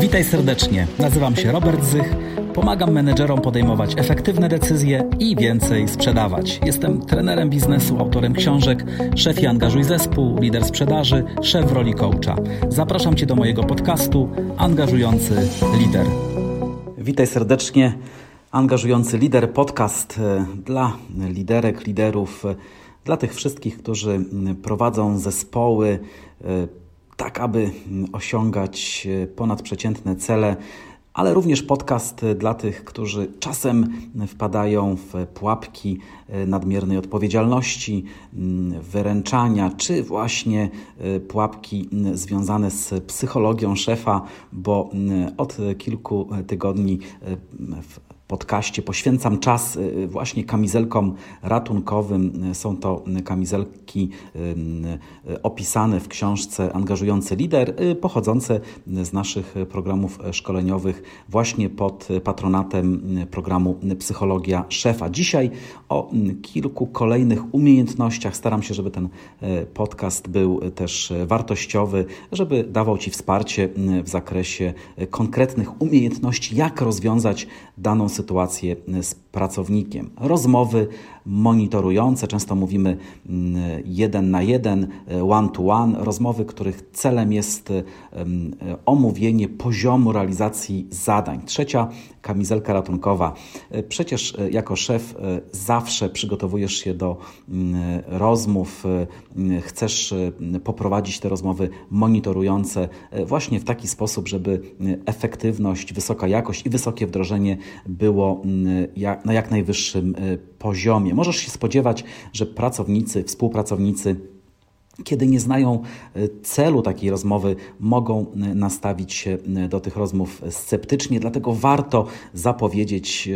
Witaj serdecznie. Nazywam się Robert Zych. Pomagam menedżerom podejmować efektywne decyzje i więcej sprzedawać. Jestem trenerem biznesu, autorem książek Szef i angażuj zespół, lider sprzedaży, szef w roli coacha. Zapraszam Cię do mojego podcastu Angażujący Lider. Witaj serdecznie. Angażujący Lider podcast e, dla liderek, liderów, e, dla tych wszystkich, którzy prowadzą zespoły e, tak aby osiągać e, ponadprzeciętne cele, ale również podcast dla tych, którzy czasem wpadają w pułapki e, nadmiernej odpowiedzialności, wyręczania, czy właśnie e, pułapki związane z psychologią szefa, bo od kilku tygodni podcaście poświęcam czas y, właśnie kamizelkom ratunkowym. Są to kamizelki y, opisane w książce Angażujący Lider, y, pochodzące z naszych programów szkoleniowych właśnie pod patronatem programu Psychologia Szefa. Dzisiaj o kilku kolejnych umiejętnościach. Staram się, żeby ten podcast był też wartościowy, żeby dawał Ci wsparcie w zakresie konkretnych umiejętności, jak rozwiązać daną sytuację z pracownikiem. Rozmowy monitorujące, często mówimy mm, jeden na jeden, one to one, rozmowy, których celem jest omówienie poziomu realizacji zadań. Trzecia kamizelka ratunkowa. Przecież e, jako szef e, zawsze przygotowujesz się do mm, rozmów, e, chcesz poprowadzić te rozmowy monitorujące właśnie w taki sposób, żeby efektywność, wysoka jakość i wysokie wdrożenie było mm, na jak najwyższym poziomie. Możesz się spodziewać, że pracownicy, współpracownicy kiedy nie znają e, celu takiej rozmowy, mogą e, nastawić się e, do tych rozmów sceptycznie, dlatego warto zapowiedzieć,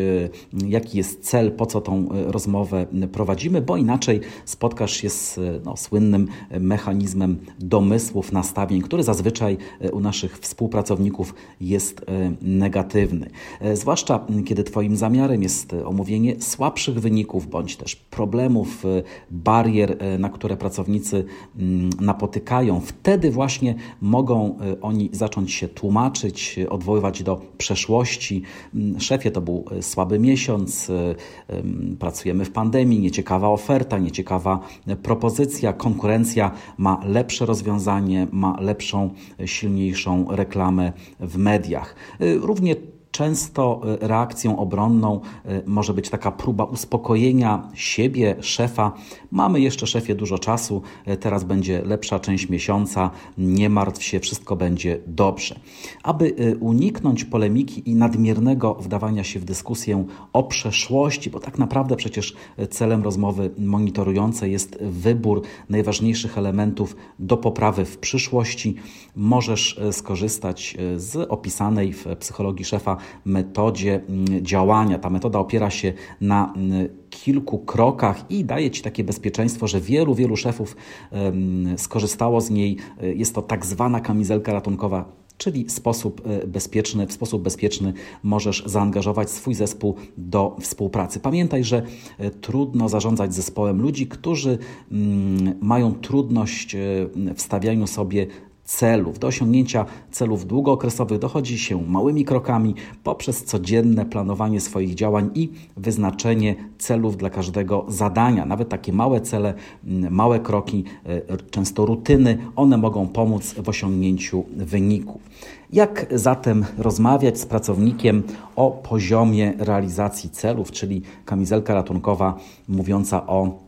jaki jest cel, po co tą rozmowę prowadzimy, bo inaczej spotkasz się z no, słynnym mechanizmem domysłów, nastawień, który zazwyczaj u naszych współpracowników jest negatywny. Zwłaszcza kiedy Twoim zamiarem jest omówienie słabszych wyników bądź też problemów, barier, na które pracownicy napotykają, wtedy właśnie mogą y, oni zacząć się tłumaczyć, y, odwoływać do przeszłości. Mm, szefie, to był y, słaby miesiąc, pracujemy w pandemii, nieciekawa oferta, nieciekawa propozycja, konkurencja ma lepsze rozwiązanie, ma lepszą, silniejszą reklamę w mediach. Równie Często e, reakcją obronną e, może być taka próba uspokojenia siebie, szefa. Mamy jeszcze, szefie, dużo czasu, e, teraz będzie lepsza część miesiąca, nie martw się, wszystko będzie dobrze. Aby uniknąć polemiki i nadmiernego wdawania się w dyskusję o przeszłości, bo tak naprawdę przecież celem rozmowy monitorującej jest wybór najważniejszych elementów do poprawy w przyszłości, możesz skorzystać z opisanej w psychologii szefa metodzie mm, działania. Ta metoda opiera się na mm, kilku krokach i daje Ci takie bezpieczeństwo, że wielu, wielu szefów skorzystało z niej. Jest to tak zwana kamizelka ratunkowa czyli sposób e, bezpieczny, w sposób bezpieczny możesz zaangażować swój zespół do współpracy. Pamiętaj, że e, trudno zarządzać zespołem ludzi, którzy mm, mają trudność e, w stawianiu sobie celów. Do osiągnięcia celów długookresowych dochodzi się małymi krokami poprzez codzienne planowanie swoich działań i wyznaczenie celów dla każdego zadania. Nawet takie małe cele, małe kroki, e, często rutyny, one mogą pomóc w osiągnięciu wyników. Jak zatem rozmawiać z pracownikiem o poziomie realizacji celów, czyli kamizelka ratunkowa mówiąca o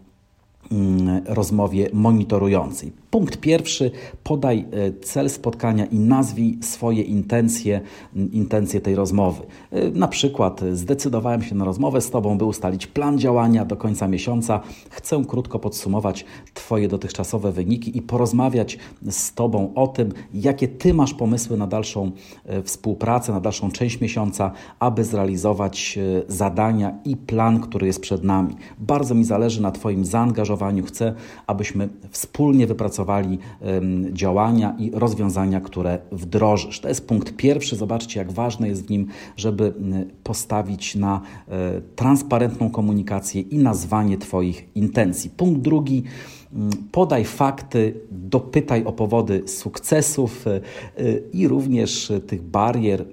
mm, rozmowie monitorującej. Punkt pierwszy, podaj e, cel spotkania i nazwij swoje intencje, intencje tej rozmowy. E, na przykład zdecydowałem się na rozmowę z Tobą, by ustalić plan działania do końca miesiąca. Chcę krótko podsumować Twoje dotychczasowe wyniki i porozmawiać z Tobą o tym, jakie Ty masz pomysły na dalszą e, współpracę, na dalszą część miesiąca, aby zrealizować zadania i plan, który jest przed nami. Bardzo mi zależy na Twoim zaangażowaniu. Chcę, abyśmy wspólnie wypracowali działania i rozwiązania, które wdrożysz. To jest punkt pierwszy. Zobaczcie, jak ważne jest w nim, żeby postawić na e, transparentną komunikację i nazwanie Twoich intencji. Punkt drugi podaj fakty, dopytaj o powody sukcesów e, i również tych barier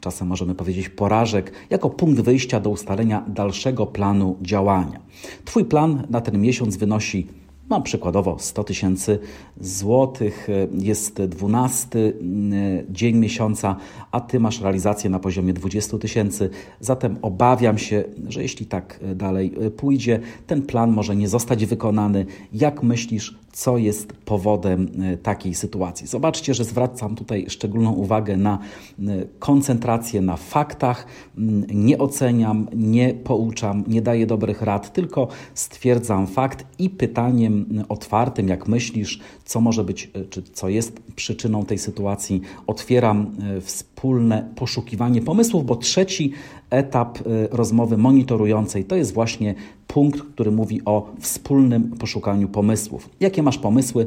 czasem możemy powiedzieć porażek, jako punkt wyjścia do ustalenia dalszego planu działania. Twój plan na ten miesiąc wynosi mam przykładowo 100 tysięcy złotych, jest 12 mm, dzień miesiąca, a ty masz realizację na poziomie 20 tysięcy. Zatem obawiam się, że jeśli tak dalej pójdzie, ten plan może nie zostać wykonany. Jak myślisz, co jest powodem e, takiej sytuacji. Zobaczcie, że zwracam tutaj szczególną uwagę na e, koncentrację na faktach. Mm, nie oceniam, nie pouczam, nie daję dobrych rad, tylko stwierdzam fakt i pytaniem mm, otwartym, jak myślisz, co może być, czy co jest przyczyną tej sytuacji, otwieram wspólne poszukiwanie pomysłów, bo trzeci etap rozmowy monitorującej to jest właśnie punkt, który mówi o wspólnym poszukaniu pomysłów. Jakie masz pomysły,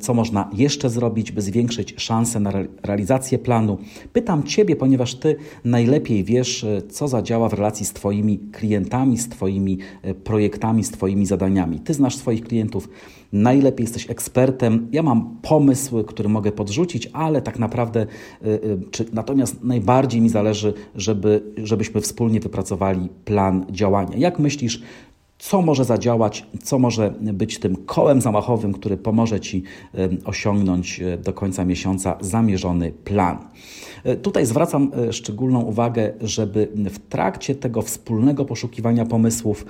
co można jeszcze zrobić, by zwiększyć szanse na realizację planu? Pytam Ciebie, ponieważ Ty najlepiej wiesz, co zadziała w relacji z Twoimi klientami, z Twoimi e, projektami, z Twoimi zadaniami. Ty znasz swoich klientów najlepiej jesteś ekspertem. Ja mam pomysł, który mogę podrzucić, ale tak naprawdę, e, e, czy, natomiast najbardziej mi zależy, żeby, żebyśmy wspólnie wypracowali plan działania. Jak myślisz, co może zadziałać, co może być tym kołem zamachowym, który pomoże Ci osiągnąć e, do końca miesiąca zamierzony plan. E, tutaj zwracam e, szczególną uwagę, żeby w trakcie tego wspólnego poszukiwania pomysłów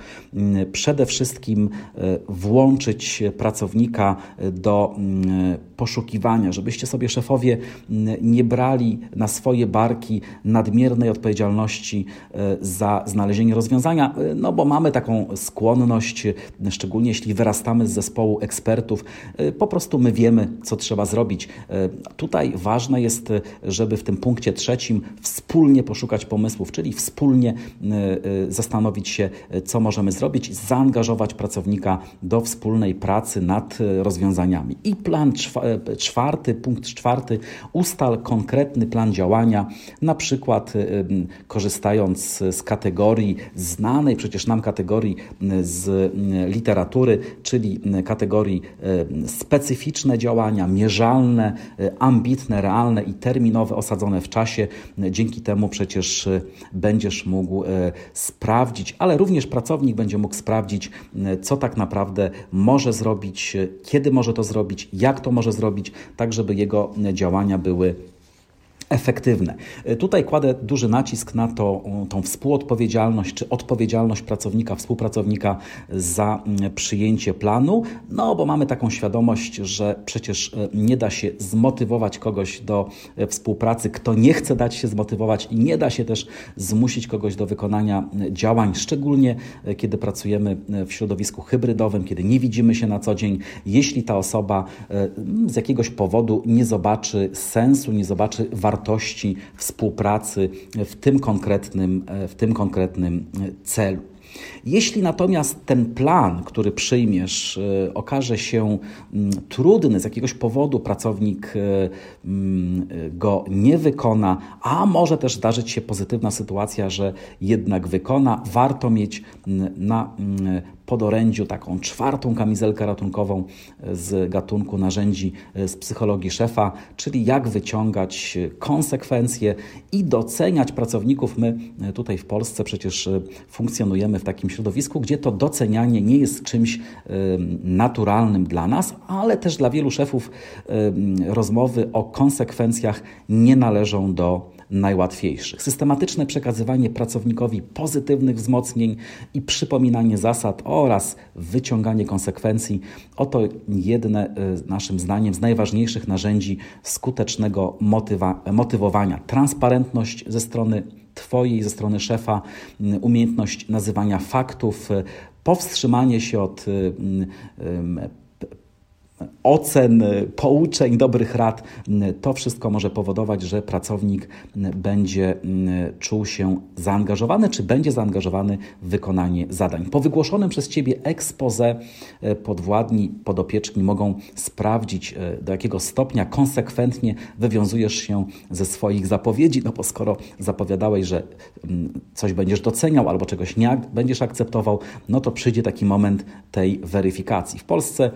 przede wszystkim włączyć pracownika do poszukiwania, żebyście sobie szefowie nie brali na swoje barki nadmiernej odpowiedzialności za znalezienie rozwiązania, no bo mamy taką skłonność skłonność, szczególnie jeśli wyrastamy z zespołu ekspertów, y, po prostu my wiemy, co trzeba zrobić. Y, tutaj ważne jest, żeby w tym punkcie trzecim wspólnie poszukać pomysłów, czyli wspólnie y, zastanowić się, co możemy zrobić, zaangażować pracownika do wspólnej pracy nad rozwiązaniami. I plan czwarty, punkt czwarty, ustal konkretny plan działania, na przykład korzystając z kategorii znanej przecież nam kategorii z mm, literatury, czyli mm, kategorii e, specyficzne działania, mierzalne, e, ambitne, realne i terminowe, osadzone w czasie. Dzięki temu przecież e, będziesz mógł sprawdzić, ale również pracownik będzie mógł sprawdzić, co tak naprawdę może zrobić, kiedy może to zrobić, jak to może zrobić, tak żeby jego działania były efektywne. E, tutaj kładę duży nacisk na to, tą współodpowiedzialność czy odpowiedzialność pracownika, współpracownika za mm, przyjęcie planu, no bo mamy taką świadomość, że przecież e, nie da się zmotywować kogoś do e, współpracy, kto nie chce dać się zmotywować i nie da się też zmusić kogoś do wykonania działań, szczególnie kiedy pracujemy w środowisku hybrydowym, kiedy nie widzimy się na co dzień, jeśli ta osoba z jakiegoś powodu nie zobaczy sensu, nie zobaczy wartości, wartości współpracy w tym konkretnym, w tym konkretnym celu. Jeśli natomiast ten plan, który przyjmiesz, e, okaże się mm, trudny z jakiegoś powodu, pracownik e, mm, go nie wykona, a może też zdarzyć się pozytywna sytuacja, że jednak wykona, warto mieć mm, na podorędziu taką czwartą kamizelkę ratunkową z gatunku narzędzi e, z psychologii szefa, czyli jak wyciągać konsekwencje i doceniać pracowników. My tutaj w Polsce przecież funkcjonujemy w takim środowisku, gdzie to docenianie nie jest czymś naturalnym dla nas, ale też dla wielu szefów rozmowy o konsekwencjach nie należą do najłatwiejszych. Systematyczne przekazywanie pracownikowi pozytywnych wzmocnień i przypominanie zasad oraz wyciąganie konsekwencji oto jedne e, naszym zdaniem z najważniejszych narzędzi skutecznego motywa, motywowania. Transparentność ze strony Twojej, ze strony szefa, umiejętność nazywania faktów, powstrzymanie się od ocen, pouczeń, dobrych rad, to wszystko może powodować, że pracownik będzie czuł się zaangażowany, czy będzie zaangażowany w wykonanie zadań. Po wygłoszonym przez Ciebie expose podwładni, podopieczni mogą sprawdzić, do jakiego stopnia konsekwentnie wywiązujesz się ze swoich zapowiedzi, no bo skoro zapowiadałeś, że coś będziesz doceniał albo czegoś nie będziesz akceptował, no to przyjdzie taki moment tej weryfikacji. W Polsce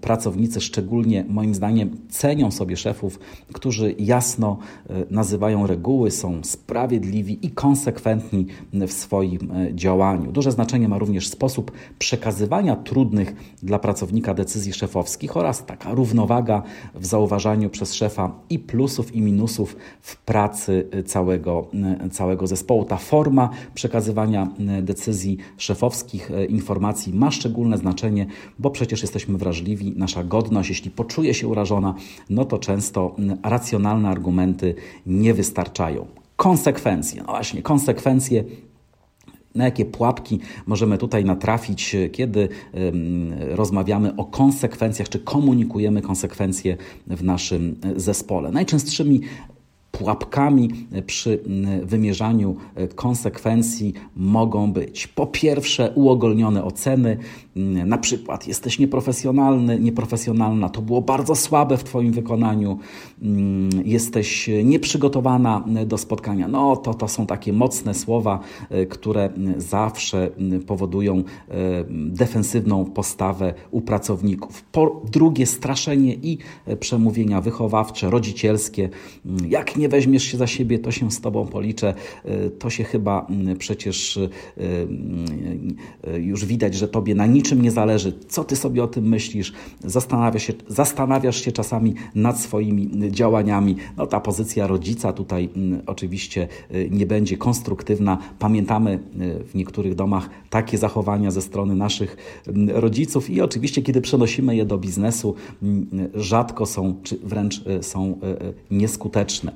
pracownicy szczególnie moim zdaniem cenią sobie szefów, którzy jasno e, nazywają reguły, są sprawiedliwi i konsekwentni w swoim e, działaniu. Duże znaczenie ma również sposób przekazywania trudnych dla pracownika decyzji szefowskich oraz taka równowaga w zauważaniu przez szefa i plusów i minusów w pracy e, całego, całego zespołu. Ta forma przekazywania decyzji szefowskich, informacji ma szczególne znaczenie, bo przecież jesteśmy wrażliwi, nasza godność, jeśli poczuje się urażona, no to często racjonalne argumenty nie wystarczają. Konsekwencje, no właśnie, konsekwencje na jakie pułapki możemy tutaj natrafić, kiedy rozmawiamy o konsekwencjach, czy komunikujemy konsekwencje w naszym zespole. Najczęstszymi pułapkami przy wymierzaniu konsekwencji mogą być po pierwsze uogólnione oceny, na przykład jesteś nieprofesjonalny, nieprofesjonalna, to było bardzo słabe w Twoim wykonaniu, jesteś nieprzygotowana do spotkania. No to to są takie mocne słowa, które zawsze powodują defensywną postawę u pracowników. Po drugie straszenie i przemówienia wychowawcze, rodzicielskie. Jak nie weźmiesz się za siebie, to się z Tobą policzę. E, to się chyba przecież e, e, już widać, że Tobie na niczym nie zależy. Co Ty sobie o tym myślisz? Zastanawiasz się, zastanawiasz się czasami nad swoimi działaniami. No ta pozycja rodzica tutaj oczywiście nie będzie konstruktywna. Pamiętamy w niektórych domach takie zachowania ze strony naszych rodziców i oczywiście, kiedy przenosimy je do biznesu, rzadko są, czy wręcz są nieskuteczne.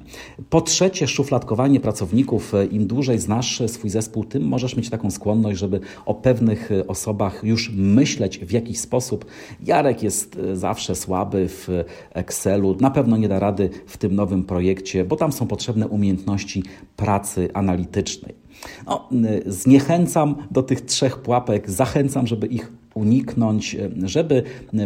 Po trzecie, szufladkowanie pracowników. Im dłużej znasz swój zespół, tym możesz mieć taką skłonność, żeby o pewnych osobach już myśleć w jakiś sposób. Jarek jest zawsze słaby w Excelu, na pewno nie da rady w tym nowym projekcie, bo tam są potrzebne umiejętności pracy analitycznej. No, zniechęcam do tych trzech pułapek, zachęcam, żeby ich uniknąć, żeby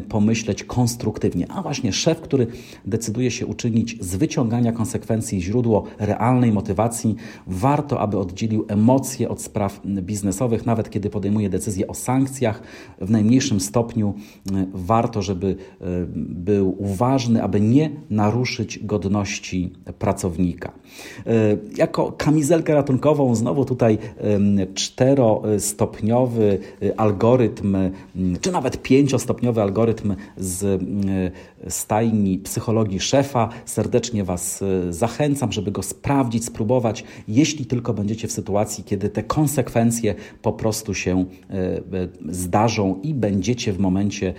pomyśleć konstruktywnie. A właśnie szef, który decyduje się uczynić z wyciągania konsekwencji źródło realnej motywacji, warto, aby oddzielił emocje od spraw biznesowych, nawet kiedy podejmuje decyzję o sankcjach. W najmniejszym stopniu warto, żeby e, był uważny, aby nie naruszyć godności pracownika. E, jako kamizelkę ratunkową, znowu tutaj czterostopniowy e, algorytm czy nawet pięciostopniowy algorytm z mm, stajni psychologii szefa. Serdecznie Was e, zachęcam, żeby go sprawdzić, spróbować, jeśli tylko będziecie w sytuacji, kiedy te konsekwencje po prostu się e, e, zdarzą i będziecie w momencie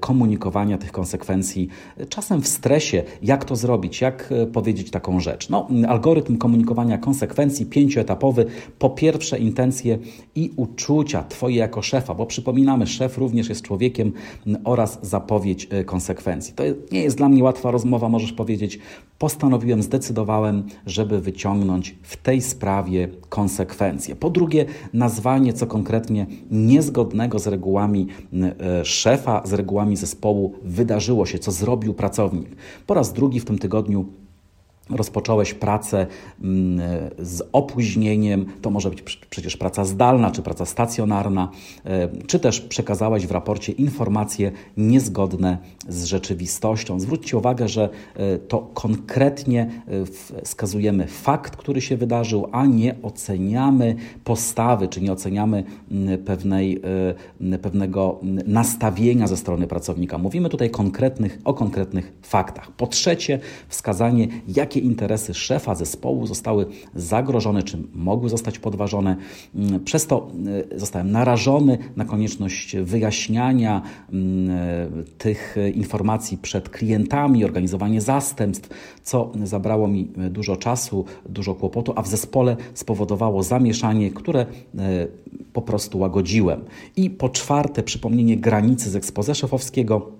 komunikowania tych konsekwencji, czasem w stresie, jak to zrobić, jak powiedzieć taką rzecz. No, algorytm komunikowania konsekwencji pięcioetapowy. Po pierwsze intencje i uczucia Twoje jako szefa, bo przypominamy, szef również jest człowiekiem oraz zapowiedź konsekwencji. To nie jest dla mnie łatwa rozmowa, możesz powiedzieć. Postanowiłem, zdecydowałem, żeby wyciągnąć w tej sprawie konsekwencje. Po drugie, nazwanie, co konkretnie niezgodnego z regułami e, szefa, z regułami zespołu wydarzyło się, co zrobił pracownik. Po raz drugi w tym tygodniu rozpocząłeś pracę mm, z opóźnieniem, to może być przecież praca zdalna, czy praca stacjonarna, e, czy też przekazałeś w raporcie informacje niezgodne z rzeczywistością. Zwróćcie uwagę, że e, to konkretnie e, wskazujemy fakt, który się wydarzył, a nie oceniamy postawy, czy nie oceniamy mm, pewnej, pewnego nastawienia ze strony pracownika. Mówimy tutaj konkretnych, o konkretnych faktach. Po trzecie, wskazanie, jakie jakie interesy szefa zespołu zostały zagrożone, czy mogły zostać podważone. Mm, przez to y, zostałem narażony na konieczność wyjaśniania mm, tych informacji przed klientami, organizowanie zastępstw, co zabrało mi dużo czasu, dużo kłopotu, a w zespole spowodowało zamieszanie, które y, po prostu łagodziłem. I po czwarte, przypomnienie granicy z ekspoze szefowskiego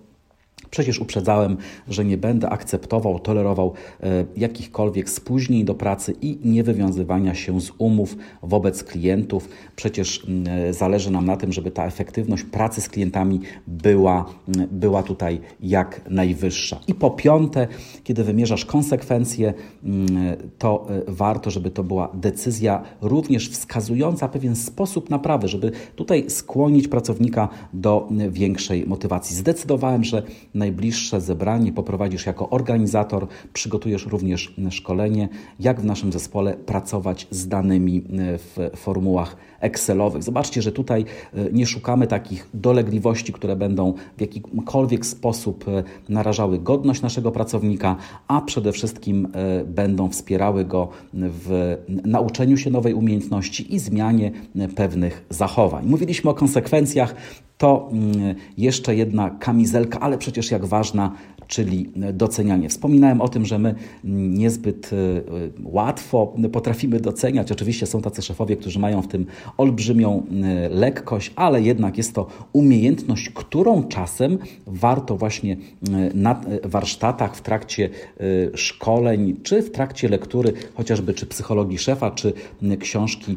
Przecież uprzedzałem, że nie będę akceptował, tolerował e, jakichkolwiek spóźnień do pracy i niewywiązywania się z umów wobec klientów. Przecież e, zależy nam na tym, żeby ta efektywność pracy z klientami była, była tutaj jak najwyższa. I po piąte, kiedy wymierzasz konsekwencje, to e, warto, żeby to była decyzja również wskazująca pewien sposób naprawy, żeby tutaj skłonić pracownika do większej motywacji. Zdecydowałem, że najbliższe zebranie poprowadzisz jako organizator, przygotujesz również szkolenie, jak w naszym zespole pracować z danymi e, w formułach Excelowych. Zobaczcie, że tutaj e, nie szukamy takich dolegliwości, które będą w jakikolwiek sposób e, narażały godność naszego pracownika, a przede wszystkim będą wspierały go w nauczeniu się nowej umiejętności i zmianie pewnych zachowań. Mówiliśmy o konsekwencjach to mm, jeszcze jedna kamizelka, ale przecież jak ważna, czyli docenianie. Wspominałem o tym, że my niezbyt e, łatwo potrafimy doceniać. Oczywiście są tacy szefowie, którzy mają w tym olbrzymią e, lekkość, ale jednak jest to umiejętność, którą czasem warto właśnie e, na warsztatach, w trakcie szkoleń, czy w trakcie lektury, chociażby czy psychologii szefa, czy książki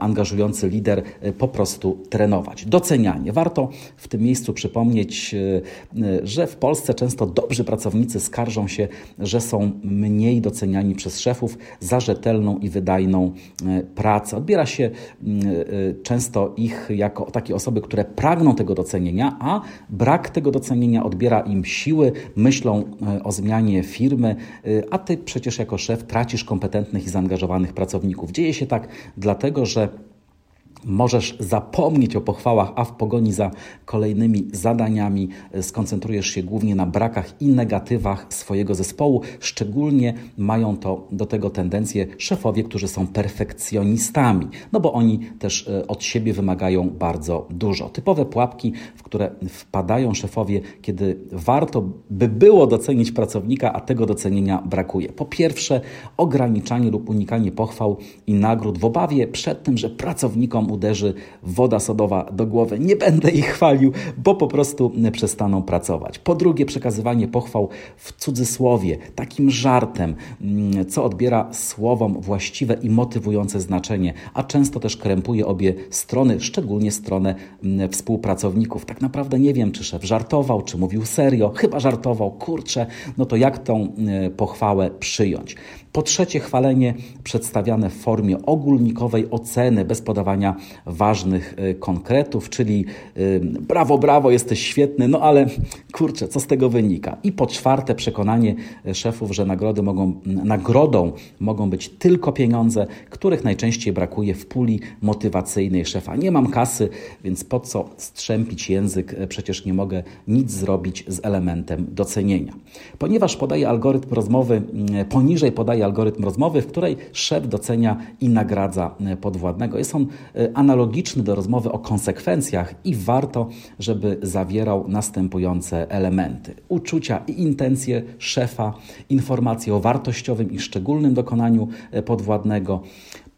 angażujący lider, po prostu trenować. Docenianie warto w tym miejscu przypomnieć, że w Polsce często dobrzy pracownicy skarżą się, że są mniej doceniani przez szefów za rzetelną i wydajną e, pracę. Odbiera się często ich jako takie osoby, które pragną tego docenienia, a brak tego docenienia odbiera im siły, myślą o zmianie firmy, a ty przecież jako szef tracisz kompetentnych i zaangażowanych pracowników. Dzieje się tak dlatego, że Możesz zapomnieć o pochwałach, a w pogoni za kolejnymi zadaniami skoncentrujesz się głównie na brakach i negatywach swojego zespołu. Szczególnie mają to do tego tendencje szefowie, którzy są perfekcjonistami, no bo oni też e, od siebie wymagają bardzo dużo. Typowe pułapki, w które wpadają szefowie, kiedy warto by było docenić pracownika, a tego docenienia brakuje. Po pierwsze, ograniczanie lub unikanie pochwał i nagród w obawie przed tym, że pracownikom uderzy woda sodowa do głowy. Nie będę ich chwalił, bo po prostu przestaną pracować. Po drugie, przekazywanie pochwał w cudzysłowie, takim żartem, mm, co odbiera słowom właściwe i motywujące znaczenie, a często też krępuje obie strony, szczególnie stronę mm, współpracowników. Tak naprawdę nie wiem, czy szef żartował, czy mówił serio, chyba żartował, kurczę, no to jak tą mm, pochwałę przyjąć? Po trzecie, chwalenie przedstawiane w formie ogólnikowej oceny bez podawania ważnych y, konkretów, czyli y, brawo, brawo, jesteś świetny, no ale kurczę, co z tego wynika? I po czwarte, przekonanie y, szefów, że nagrody mogą, nagrodą mogą być tylko pieniądze, których najczęściej brakuje w puli motywacyjnej szefa. Nie mam kasy, więc po co strzępić język? Przecież nie mogę nic zrobić z elementem docenienia. Ponieważ podaję algorytm rozmowy, poniżej podaję algorytm rozmowy, w której szef docenia i nagradza podwładnego. Jest on analogiczny do rozmowy o konsekwencjach i warto, żeby zawierał następujące elementy: uczucia i intencje szefa, informacje o wartościowym i szczególnym dokonaniu e, podwładnego,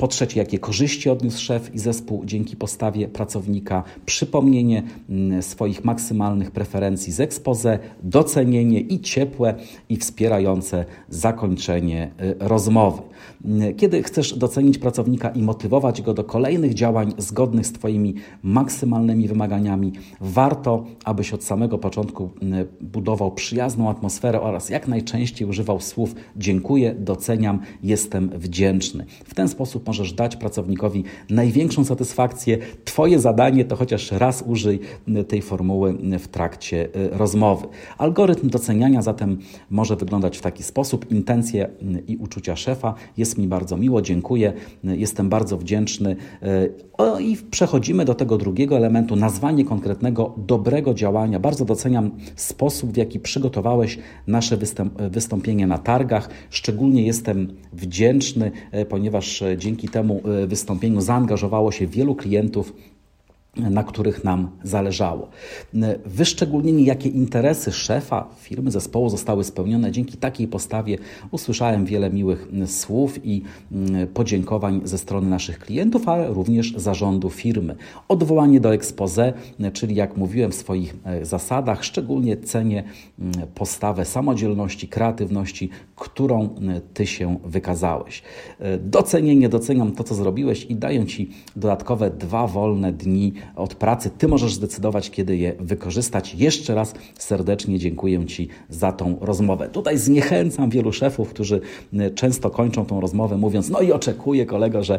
po trzecie, jakie korzyści odniósł szef i zespół dzięki postawie pracownika, przypomnienie mm, swoich maksymalnych preferencji z expose, docenienie i ciepłe i wspierające zakończenie y, rozmowy. Mm, kiedy chcesz docenić pracownika i motywować go do kolejnych działań zgodnych z Twoimi maksymalnymi wymaganiami, warto, abyś od samego początku mm, budował przyjazną atmosferę oraz jak najczęściej używał słów dziękuję, doceniam, jestem wdzięczny. W ten sposób możesz dać pracownikowi największą satysfakcję. Twoje zadanie to chociaż raz użyj tej formuły w trakcie y, rozmowy. Algorytm doceniania zatem może wyglądać w taki sposób. Intencje y, i uczucia szefa. Jest mi bardzo miło, dziękuję, y, jestem bardzo wdzięczny. O, I przechodzimy do tego drugiego elementu, nazwanie konkretnego dobrego działania. Bardzo doceniam sposób, w jaki przygotowałeś nasze wystąpienie na targach. Szczególnie jestem wdzięczny, ponieważ dzięki dzięki temu e, wystąpieniu zaangażowało się wielu klientów na których nam zależało. Wyszczególnienie, jakie interesy szefa firmy, zespołu zostały spełnione. Dzięki takiej postawie usłyszałem wiele miłych słów i mm, podziękowań ze strony naszych klientów, ale również zarządu firmy. Odwołanie do expose, czyli jak mówiłem w swoich e, zasadach, szczególnie cenię postawę samodzielności, kreatywności, którą Ty się wykazałeś. E, docenienie, doceniam to, co zrobiłeś i daję Ci dodatkowe dwa wolne dni od pracy. Ty możesz zdecydować, kiedy je wykorzystać. Jeszcze raz serdecznie dziękuję Ci za tą rozmowę. Tutaj zniechęcam wielu szefów, którzy e, często kończą tą rozmowę mówiąc: No i oczekuję, kolego, że e,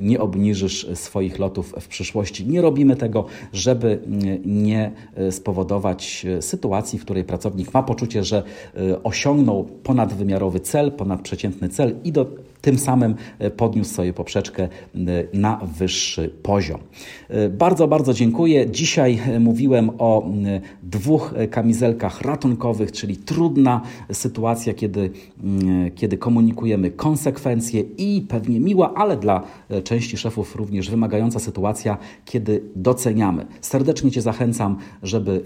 nie obniżysz swoich lotów w przyszłości. Nie robimy tego, żeby e, nie spowodować sytuacji, w której pracownik ma poczucie, że osiągnął ponadwymiarowy cel, ponadprzeciętny cel i do tym samym e, podniósł swoją poprzeczkę e, na wyższy poziom. E, bardzo, bardzo dziękuję. Dzisiaj mówiłem o dwóch kamizelkach ratunkowych, czyli trudna sytuacja, kiedy, kiedy komunikujemy konsekwencje i pewnie miła, ale dla części szefów również wymagająca sytuacja, kiedy doceniamy. Serdecznie Cię zachęcam, żeby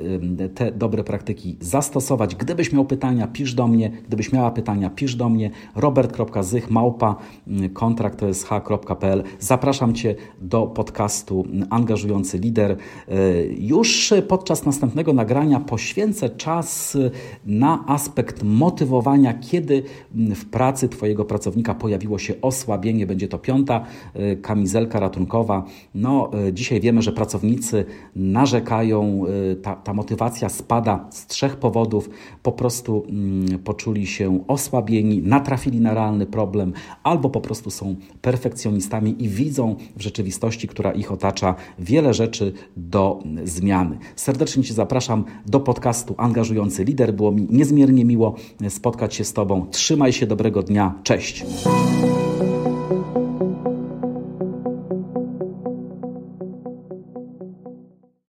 te dobre praktyki zastosować. Gdybyś miał pytania, pisz do mnie. Gdybyś miała pytania, pisz do mnie. robert.zych kontrakt to jest h.pl. Zapraszam Cię do podcastu Angażujący Lider. E, już podczas następnego nagrania poświęcę czas na aspekt motywowania, kiedy w pracy Twojego pracownika pojawiło się osłabienie. Będzie to piąta e, kamizelka ratunkowa. No, e, dzisiaj wiemy, że pracownicy narzekają, ta, ta motywacja spada z trzech powodów. Po prostu mm, poczuli się osłabieni, natrafili na realny problem, albo po prostu są perfekcjonistami i widzą w rzeczywistości, która ich otacza, wiele rzeczy do zmiany. Serdecznie Cię zapraszam do podcastu Angażujący Lider. Było mi niezmiernie miło spotkać się z Tobą. Trzymaj się, dobrego dnia. Cześć.